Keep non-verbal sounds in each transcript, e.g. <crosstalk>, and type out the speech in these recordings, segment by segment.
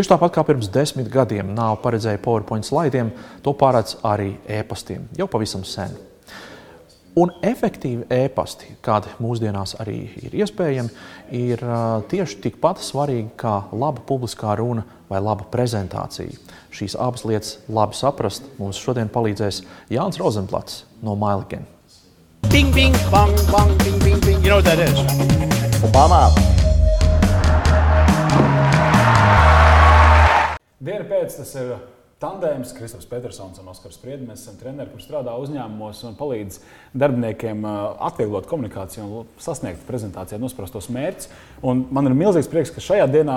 Tieši tāpat kā pirms desmit gadiem nav paredzēja PowerPoint slaidiem, to paredz arī e-pastiem jau pavisam sen. Un efektīvi e-pasti, kādi mūsdienās arī ir iespējami, ir tieši tikpat svarīgi kā laba publiskā runa vai laba prezentācija. Šīs abas lietas labi saprast mums šodien palīdzēs Jānis Rozenplats no Mailigen. Bing, bing, bang, bang, bing, bing, bing. You know what that is? Obama. Diena pēc tas ir tandēms, Kristofers Petersons un Oskars Spriedzi. Mēs esam treneri, kurš strādā uzņēmumos un palīdz darbiniekiem atvieglot komunikāciju un sasniegt prezentācijā nosprostos mērķus. Un man ir milzīgs prieks, ka šajā dienā,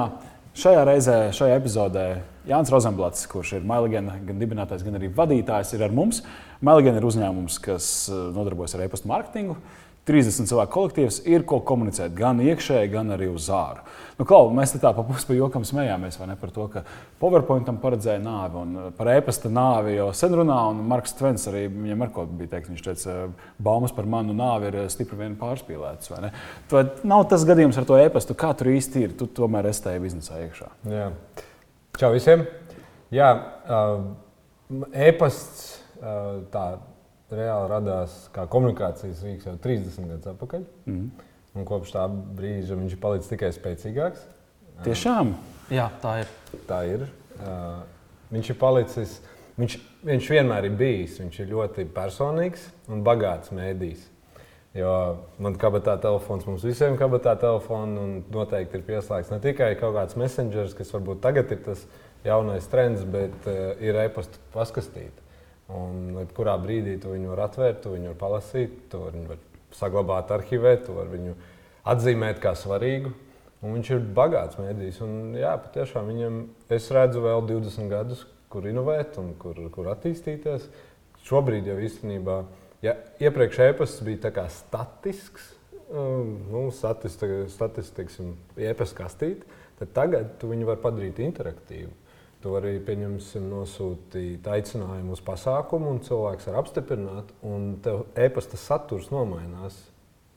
šajā reizē, šajā epizodē Jānis Rozenblats, kurš ir Mailigena gan dibinātājs, gan arī vadītājs, ir ar mums. Mailigena ir uzņēmums, kas nodarbojas ar e-pasta mārketingu. 30 cilvēku kolektīvs ir ko komunicēt gan iekšēji, gan arī uz āru. Nu, klau, mēs tā pa pusi pa jokam smējāmies par to, ka PowerPointam paredzēja nāvi un par e-pasta nāvi jau sen runā. Marks Tvens arī viņam ar ko bija teikt, viņš teica, baumas par manu nāvi ir stipri vien pārspīlētas. Tad nav tas gadījums ar to e-pastu, kā tur īsti ir. Tu tomēr esi tajā biznesā iekšā. Jā. Čau visiem! Jā, uh, e-pasts uh, tā reāli radās kā komunikācijas rīks jau 30 gadus atpakaļ. Mm -hmm. Un kopš tā brīža viņš ir palicis tikai spēcīgāks. Tiešām? Jā, tā ir. Tā ir. Uh, viņš ir palicis. Viņš, viņš vienmēr ir bijis. Viņš ir ļoti personīgs un bagāts mēdījis. Jo man kabatā telefons, mums visiem kabatā telefons, un noteikti ir pieslēgts ne tikai kaut kāds messengers, kas varbūt tagad ir tas jaunais trends, bet uh, ir e-pasta paskastīta. Un kurā brīdī tu viņu var atvērt, tu viņu var palasīt, tu viņu var saglabāt, arhivēt, tu vari viņu atzīmēt kā svarīgu. Un viņš ir bagāts mēdījis. Un, jā, patiešām viņam es redzu vēl 20 gadus, kur inovēt un kur, kur attīstīties. Šobrīd jau īstenībā, ja iepriekš e-pasts bija statisks, um, nu, statistiski, e-pasta kastīte, tad tagad tu viņu vari padarīt interaktīvu. Tu vari pieņemsim, nosūtīt aicinājumu uz pasākumu, un cilvēks var apstiprināt, un tev e-pasta saturs nomainās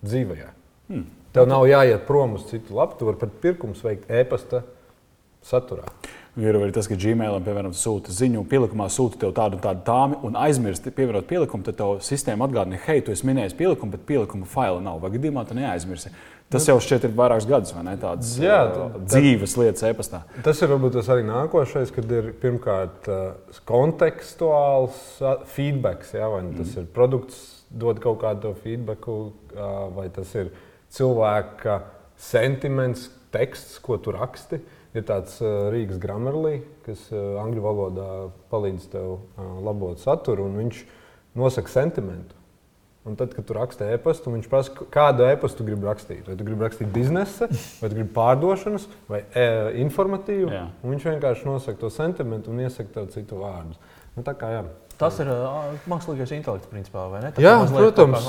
dzīvē. Hmm. Tev nav jāiet prom uz citu lapu, tu vari pat pirkums veikt e-pasta saturā. Ir arī tas, ka Gmailam, piemēram, sūta ziņu, pielikumā sūta tev tādu un tādu tāmi, un aizmirst pievienot pielikumu, tad tev sistēma atgādina, hei, tu esi minējis pielikumu, bet pielikuma faila nav. Vai gadījumā tu neaizmirsi? Tas jau šķiet ir vairākus gadus, vai ne? Tādas Jā, uh, dzīves lietas e-pastā. Tas ir varbūt tas arī nākošais, kad ir pirmkārt uh, kontekstuāls uh, feedback. Vai tas mm. ir produkts, dod kaut kādu feedback, vai tas ir cilvēka sentiments, teksts, ko tu raksti. Ir tāds Rīgas grammarlī, kas angļu valodā palīdz tev labot saturu, un viņš nosaka sentimentu. Un tad, kad tu raksti e-pastu, viņš prasa, kādu e-pastu gribi rakstīt. Vai tu gribi rakstīt biznesa, vai gribi pārdošanas, vai e informatīvu. Viņš vienkārši nosaka to sentimentu un iesaka tev citu vārdu. Nu, tā kā jā. Tas ir mākslīgais intelekts, principā, vai ne? Tā jā, protams,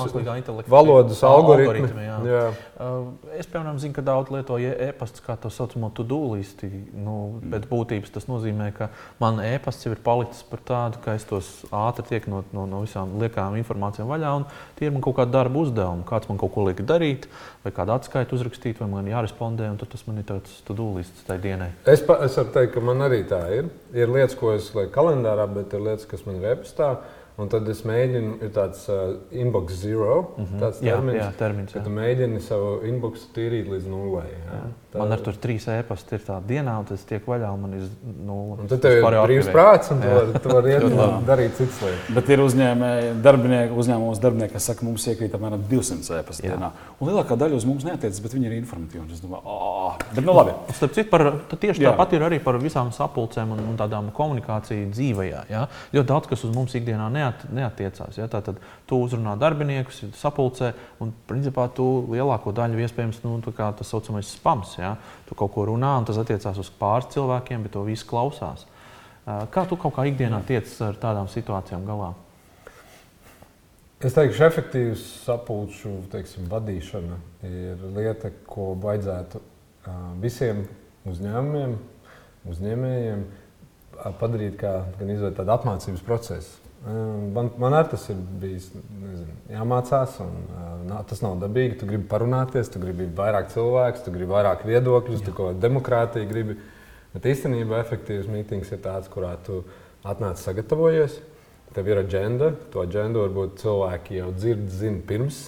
valodas algoritmi. algoritmi jā. Jā. Uh, es, piemēram, zinu, ka daudz lieto e-pastu kā tā saucamo to-do listi. Nu. Pēc būtības tas nozīmē, ka man e-pasts jau ir palicis par tādu, ka es tos ātri tiek no, no, no visām liekām informācijām vaļā, un tie ir man kaut kādi darba uzdevumi. Kāds man kaut ko liek darīt, vai kādu atskaitu uzrakstīt, vai man jārespondē, un tas man ir tāds to-do lists tajā dienai. Es, pa, es varu teikt, ka man arī tā ir. Ir lietas, ko es lieku kalendārā, bet ir lietas, kas man ir apstākļi, Un tad es mēģinu, ir tāds uh, inbox zero, mm -hmm. tāds termins, jā, jā, termins jā. ka tu mēģini savu inboxu tīrīt līdz. Jā. Jā. Tā... Man ar tur trīs e-pasta ir tā dienā, un tas tiek vaļā, un man ir nulle. Un tad tev ir brīvs prāts, un tu vari, tu vari iet un darīt citas lietas. Bet ir uzņēmēji, darbinieki, uzņēmumos darbinieki, kas saka, mums iekrīt apmēram 200 e-pasta dienā. Un lielākā daļa uz mums neatiecas, bet viņi ir informatīvi. Un es domāju, ah, bet nu labi. Starp citu, par, tieši jā. tāpat ir arī par visām sapulcēm un, un tādām komunikāciju dzīvajā. Ja? Jo daudz kas uz mums ikdienā neatiecas neat, neatiecās. Ja? Tad tu uzrunā darbiniekus, sapulcē, un principā tu lielāko daļu iespējams nu, tas saucamais spams. Ja? Tu kaut ko runā, un tas attiecās uz pāris cilvēkiem, bet to visu klausās. Kā tu kaut kā ikdienā tiec ar tādām situācijām galā? Es teikšu, efektīvs sapulču teiksim, vadīšana ir lieta, ko vajadzētu visiem uzņēmumiem, uzņēmējiem padarīt kā gan izveidot tādu apmācības procesu. Man, man arī tas ir bijis nezinu, jāmācās. Un, uh, tas nav dabīgi. Tu gribi parunāties, tu gribi vairāk cilvēku, tu gribi vairāk viedokļus, tu kaut kādu demokrātiju gribi. Bet īstenībā efektīvs mītings ir tāds, kurā tu atnāc sagatavojies. Tev ir aģenda. To aģendu varbūt cilvēki jau dzird, zina pirms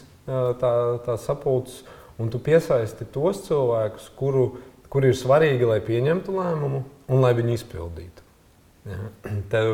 tā, tā sapulces. Un tu piesaisti tos cilvēkus, kuru, kuri ir svarīgi, lai pieņemtu lēmumu un lai viņi izpildītu. Ja. <clears throat> Tev,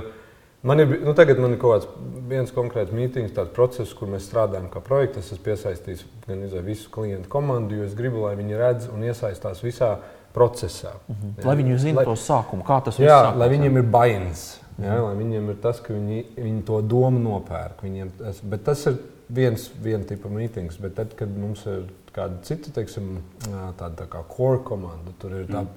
Man ir, nu, tagad man ir kaut kāds viens konkrēts mītings, tāds process, kur mēs strādājam kā projekts. Es esmu piesaistījis gan visu klientu komandu, jo es gribu, lai viņi redz un iesaistās visā procesā. Mm -hmm. Jā, lai viņi zinātu to sākumu, kā tas. Jā, sākums, lai viņiem ir bailes. Jā, lai viņiem ir tas, ka viņi, viņi to domu nopērk. Viņiem, tas, bet tas ir viens, viens tipa mītings. Bet tad, kad mums ir kāda cita, teiksim, tāda tā kā core komanda, tur ir tā mm.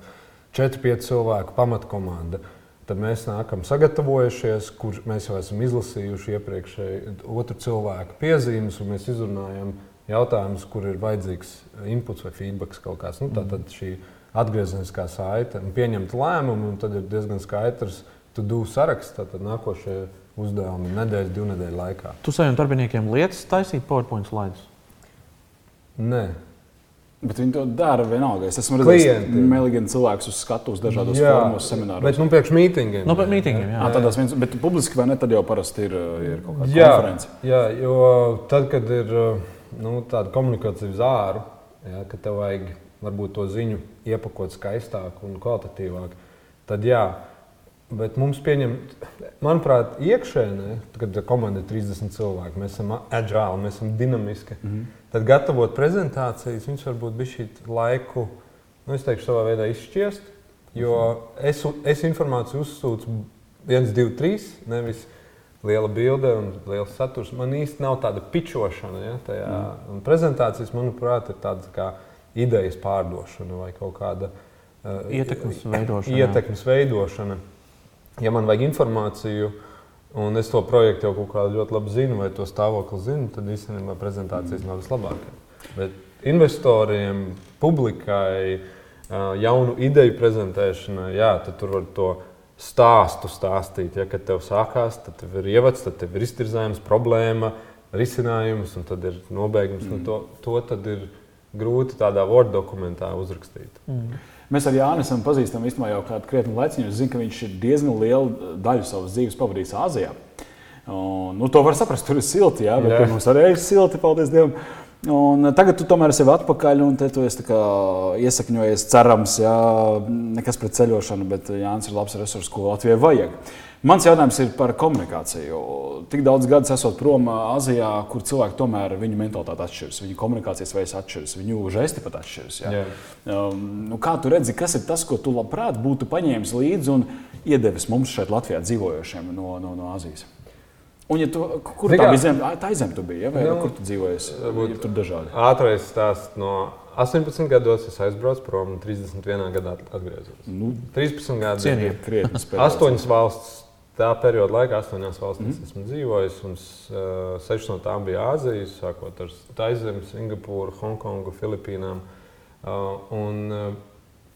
4-5 cilvēku pamatkomanda. Tad mēs nākam sagatavojušies, kur mēs jau esam izlasījuši iepriekšēju otru cilvēku piezīmes, un mēs izrunājam jautājumus, kur ir vajadzīgs inputs vai feedback kaut kāds. Nu, tā tad šī atgriezeniskā saite un pieņemt lēmumu, un tad ir diezgan skaidrs, tu dūri saraksts, tad nākošie uzdevumi nedēļas, divu nedēļu laikā. Tu saviem darbiniekiem lietas taisīt PowerPoint slaidus? Nē. Bet viņi to dara vienalga. Es esmu redzējis Meligana cilvēkus uz skatuves dažādos jā, formos, semināros. Bet nu, priekš mītingiem. Nu, pēc mītingiem, jā. jā. Tādās viens, bet publiski vai ne, tad jau parasti ir, ir kaut kāda jā, konference. Jā, jo tad, kad ir nu, tāda komunikācija uz āru, jā, ka tev vajag varbūt to ziņu iepakot skaistāk un kvalitatīvāk, tad jā. Bet mums pieņem, manuprāt, iekšēnē, kad komanda ir 30 cilvēki, mēs esam agile, mēs esam dinamiski. Mm -hmm tad gatavot prezentācijas, viņš varbūt bija šī laiku, nu, es teikšu, savā veidā izšķiest. Jo es, es informāciju uzsūcu 1, 2, 3, nevis liela bilde un liels saturs. Man īsti nav tāda pičošana. Ja, tajā. mm. Prezentācijas, manuprāt, ir tāda kā idejas pārdošana vai kaut kāda uh, ietekmes veidošana. Ietekmes veidošana. Ja man vajag informāciju, Un es to projektu jau kaut kādā ļoti labi zinu, vai to stāvokli zinu, tad īstenībā prezentācijas nav vislabākās. Bet investoriem, publikai, jaunu ideju prezentēšanai, jā, tur var to stāstu stāstīt. Ja, kad tev sākās, tad tev ir ievads, tad tev ir iztirzājums, problēma, risinājums, un tad ir nobeigums. Mm. To, to tad ir grūti tādā Word dokumentā uzrakstīt. Mm. Mēs ar Jānu esam pazīstami jau kādu krietnu laiku. Es zinu, ka viņš ir diezgan lielu daļu savas dzīves pavadījis Āzijā. Un, nu, to var saprast, tur ir silti, jā, bet jā. mums arī ir silti, paldies Dievam. Un tagad tu tomēr esi atpakaļ, un tu esi iesakņojies, cerams, jā, nekas pret ceļošanu, bet Jānis ir labs resurs, ko Latvijai vajag. Mans jautājums ir par komunikāciju. Tik daudz gadus esot prom Azijā, kur cilvēki tomēr viņu mentalitāte atšķiras, viņu komunikācijas veids atšķiras, viņu žesti pat atšķiras. Ja? Um, nu, kā tu redzi, kas ir tas, ko tu labprāt būtu paņēmis līdzi un iedevis mums šeit Latvijā dzīvojošiem no, no, no Azijas? Un, ja tu, kur tā bija zeme? Tā ir zeme, tu biji. Ja? Vai, nu, kur tu dzīvoji? Ja tur dažādi. Ātrais stāsts no 18 gados es aizbraucu prom, 31 gadā atgriezos. Nu, 13 gadi. Cienījami, krietni. <laughs> 8 valsts Tā perioda laikā astoņās valstīs mm. esmu dzīvojis, un uh, sešas no tām bija Āzijas, sākot ar Taizemi, Singapūru, Hongkongu, Filipīnām. Uh, un, uh,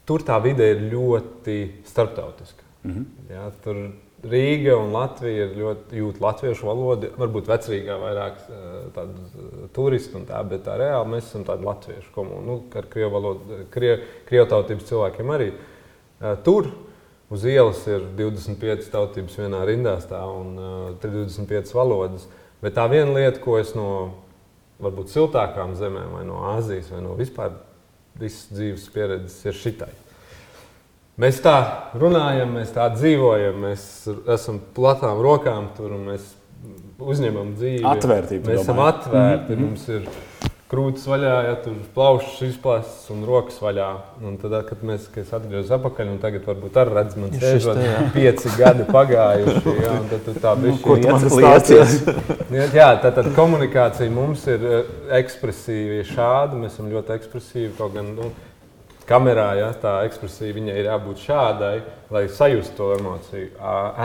tur tā vide ir ļoti starptautiska. Mm -hmm. Jā, tur Rīga un Latvija ir ļoti jūt latviešu valodu. Varbūt vecrīgā vairāk tādu turistu un tā, bet tā reāli mēs esam tādi latviešu komuni. Nu, ar krievu valodu, krievu tautības cilvēkiem arī. Tur uz ielas ir 25 tautības vienā rindā stāv un uh, 25 valodas. Bet tā viena lieta, ko es no varbūt siltākām zemēm, vai no Āzijas, vai no vispār visas dzīves pieredzes, ir šitai. Mēs tā runājam, mēs tā dzīvojam, mēs esam platām rokām tur un mēs uzņemam dzīvi. Atvērtība. Mēs esam atvērti. Mm -hmm. Mums ir krūtis vaļā, ja tur plaušas izplāstas un rokas vaļā. Un tad, kad mēs kad atgriezāmies atpakaļ, un tagad varbūt arī redzam, ka sēžot pieci gadi pagājuši. <laughs> Jā, tad tu tā bija nu, iestāties. <laughs> jā, tā tad komunikācija mums ir eh, ekspresīva šāda. Mēs esam ļoti ekspresīvi. Kaut gan nu, kamerā ja, tā ekspresija viņai ir jābūt šādai, lai sajustu to emociju.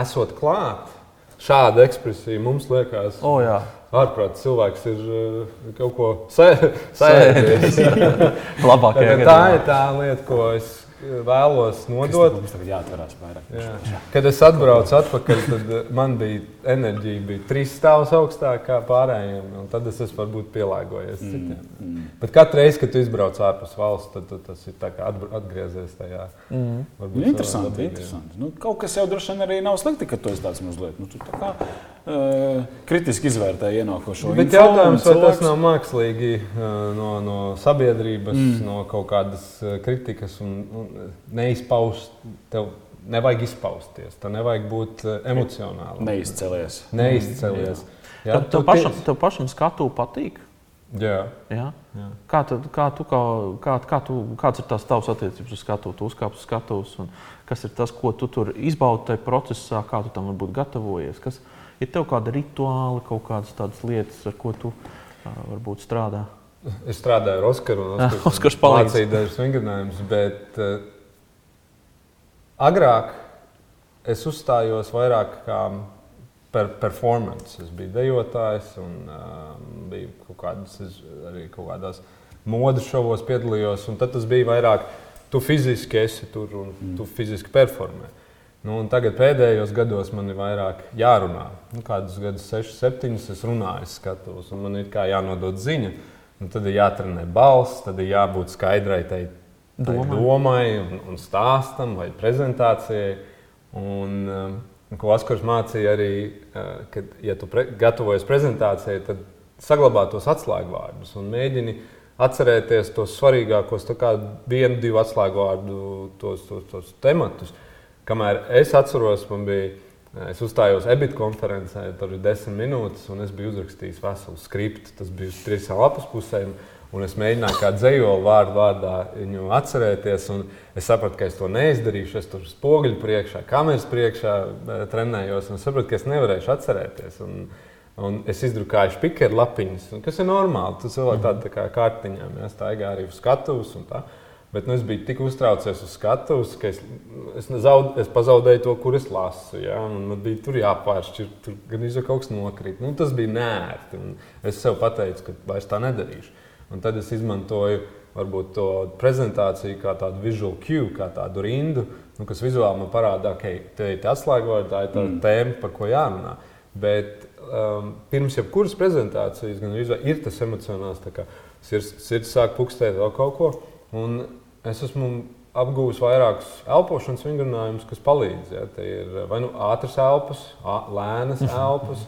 Esot klāt, šāda ekspresija mums liekas. Oh, jā ārprāts cilvēks ir uh, kaut ko sajūtis. <laughs> Labākajā tā ir tā lieta, ko es vēlos nodot. Mums tagad jāatverās vairāk. Jā. Kad es atbraucu atpakaļ, tad eh, man bija enerģija bija trīs stāvus augstāk kā pārējiem. un Tad es esmu varbūt pielāgojies mm, citiem. Mm. Bet katru reizi, kad tu izbrauc ārpus valsts, tad, tad tas ir tā kā atbr- atgriezies tajā. Mm. Nu, interesanti, interesanti. Nu, kaut kas jau droši vien arī nav slikti, ka tu esi tāds mazliet. Nu, tu tā kā uh, kritiski izvērtē ienākošo Bet info, jautājums, vai tas cilvēks- nav mākslīgi uh, no, no sabiedrības, mm. no kaut kādas uh, kritikas un, un neizpaust. Tev nevajag izpausties, tev nevajag būt uh, emocionāli. neizcēlies. Neizcēlies. Jā, Tev, tev, tu pašam, tev pašam skatu patīk. Jā. Ja? Jā. Kā, tad, kā, tu, kā, kā, kā tu, kāds ir tās tavs attiecības uz skatu? Tu uzkāp uz skatuves, un kas ir tas, ko tu tur izbaudi tajā procesā, kā tu tam varbūt gatavojies? Kas ir tev kāda rituāla, kaut kādas tādas lietas, ar ko tu uh, varbūt strādā? Es strādāju ar Oskaru. un Jā, <laughs> Oskars Oskars palīdz. Mācīja dažus vingrinājumus, bet uh, agrāk es uzstājos vairāk kā per performance. Es biju dejotājs un um, biju kaut, kādas, es arī kaut kādās modes šovos piedalījos. Tad tas bija vairāk, tu fiziski esi tur un mm. tu fiziski performē. Nu, tagad pēdējos gados man ir vairāk jārunā. Nu, kādus gadus, 6, 7, es runāju, es skatos, un man ir kā jānodod ziņa. Un tad ir jāatrenē balss, tad ir jābūt skaidrai tai Domai. domai un, un stāstam vai prezentācijai. Un, um, ko Oskars mācīja arī, uh, kad, ja tu pre gatavojies prezentācijai, tad saglabā tos atslēgvārdus un mēģini atcerēties tos svarīgākos, kā vienu, divu atslēgvārdu, tos, tos, tos tematus. Kamēr es atceros, man bija, es uzstājos ebit konferencē, tur ir desmit minūtes, un es biju uzrakstījis veselu skriptu. Tas bija uz trim lapas pusēm, un es mēģināju kā dzējoli vārdu vārdā viņu atcerēties. un Es sapratu, ka es to neizdarīšu. Es tur spoguļu priekšā, kameras priekšā eh, trenējos, un es sapratu, ka es nevarēšu atcerēties. Un, Un es izdrukāju spīķeru lapiņas, kas ir normāli. Tas cilvēks tāda tā kā kārtiņām, ja staigā arī uz skatuves. Bet nu, es biju tik uztraucies uz skatuves, ka es, es, nezaud, es pazaudēju to, kur es lasu. Ja? Man bija tur jāpāršķir, tur gan izjūta kaut kas nokrīt. Nu, tas bija nērti. Es sev pateicu, ka vairs tā nedarīšu. Un tad es izmantoju varbūt to prezentāciju kā tādu visual cue, kā tādu rindu, nu, kas vizuāli man parāda, ka okay, te ir atslēgvārds, tā ir tā mm. tēma, par ko jārunā. Bet um, pirms jebkuras prezentācijas izvē, ir tas emocionāls, kā sirds, sirds sāk pukstēt vēl kaut ko. Un es esmu apgūlis vairākus elpošanas vingrinājumus, kas palīdz. Ja? Te ir vai nu ātras elpas, lēnas <laughs> elpas,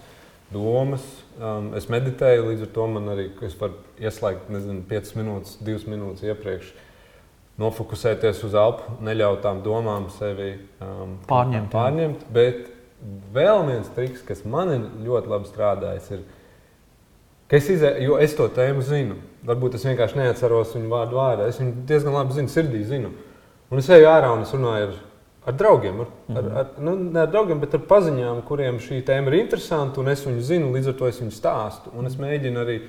domas. Um, es meditēju, līdz ar to man arī es varu ieslēgt nezinu, 5 minūtes, 2 minūtes iepriekš. Nofokusēties uz elpu, neļaut tām domām sevi um, Pārņemt, pārņemt. Bet vēl viens triks, kas man ir ļoti labi strādājis, ir, ka es, izē, es to tēmu zinu. Varbūt es vienkārši neatceros viņu vārdu vārdā. Es viņu diezgan labi zinu, sirdī zinu. Un es eju ārā un es runāju ar, ar draugiem. Ar, ar, ar, nu, ne ar draugiem, bet ar paziņām, kuriem šī tēma ir interesanta. Un es viņu zinu, līdz ar to es viņu stāstu. Un es mēģinu arī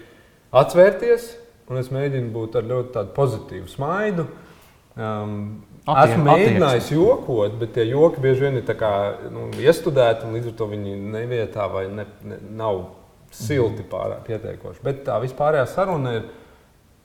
atvērties, un es mēģinu būt ar ļoti pozitīvu smaidu. Um, Attie- esmu mēģinājis jokot, bet tie joki bieži vien ir kā, nu, iestudēti, un līdz ar to viņi nevietā vai ne, ne, nav silti pārāk pietiekoši. Bet tā vispārējā saruna ir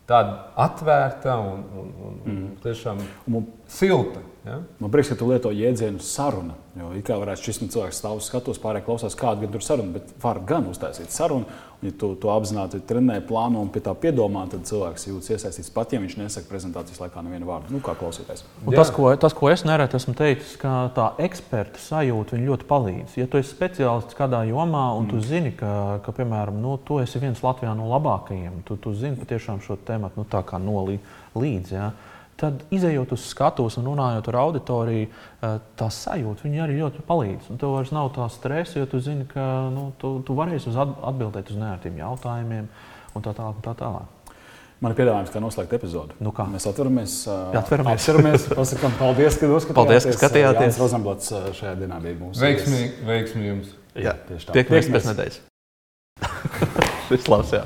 tāda atvērta un, un, un, un tiešām Un silta. Ja? Man prieks, ka tu lieto jēdzienu saruna. Jo it kā varētu šis cilvēks stāv uz skatuves, pārējie klausās, kāda gan tur saruna, bet var gan uztaisīt sarunu. Un, ja tu to apzināti trenē, plāno un pie tā piedomā, tad cilvēks jūtas iesaistīts pat, ja viņš nesaka prezentācijas laikā nevienu vārdu. Nu, kā klausītājs. Un Jā. tas, ko, tas, ko es nereti esmu teicis, ka tā eksperta sajūta ļoti palīdz. Ja tu esi speciālists kādā jomā un mm. tu zini, ka, ka piemēram, nu, tu esi viens Latvijā no labākajiem, tu, tu zini patiešām šo tēmu nu, tā kā no lī- līdz. Ja? Tad, izējot uz skatuves un runājot ar auditoriju, eh, tā sajūta viņa arī ļoti palīdz. Un tev vairs nav tā stresa, jo tu zini, ka nu, tu, tu varēsi uz at- atbildēt uz nērtiem jautājumiem un tā tālāk. un Tā tālāk. Man ir piedāvājums, kā noslēgt epizodi. Nu kā? Mēs atveramies. Atveramies. Atceramies, pasakām, paldies, ka uzskatījāties. Paldies, ka skatījāties. Jānis Rozenblats ā, šajā dienā bija mūsu Veiksmīgi, veiksmīgi jums! Jā, tieši tā. Tiekamies pēc nedēļas. <laughs> Šis labs, jā.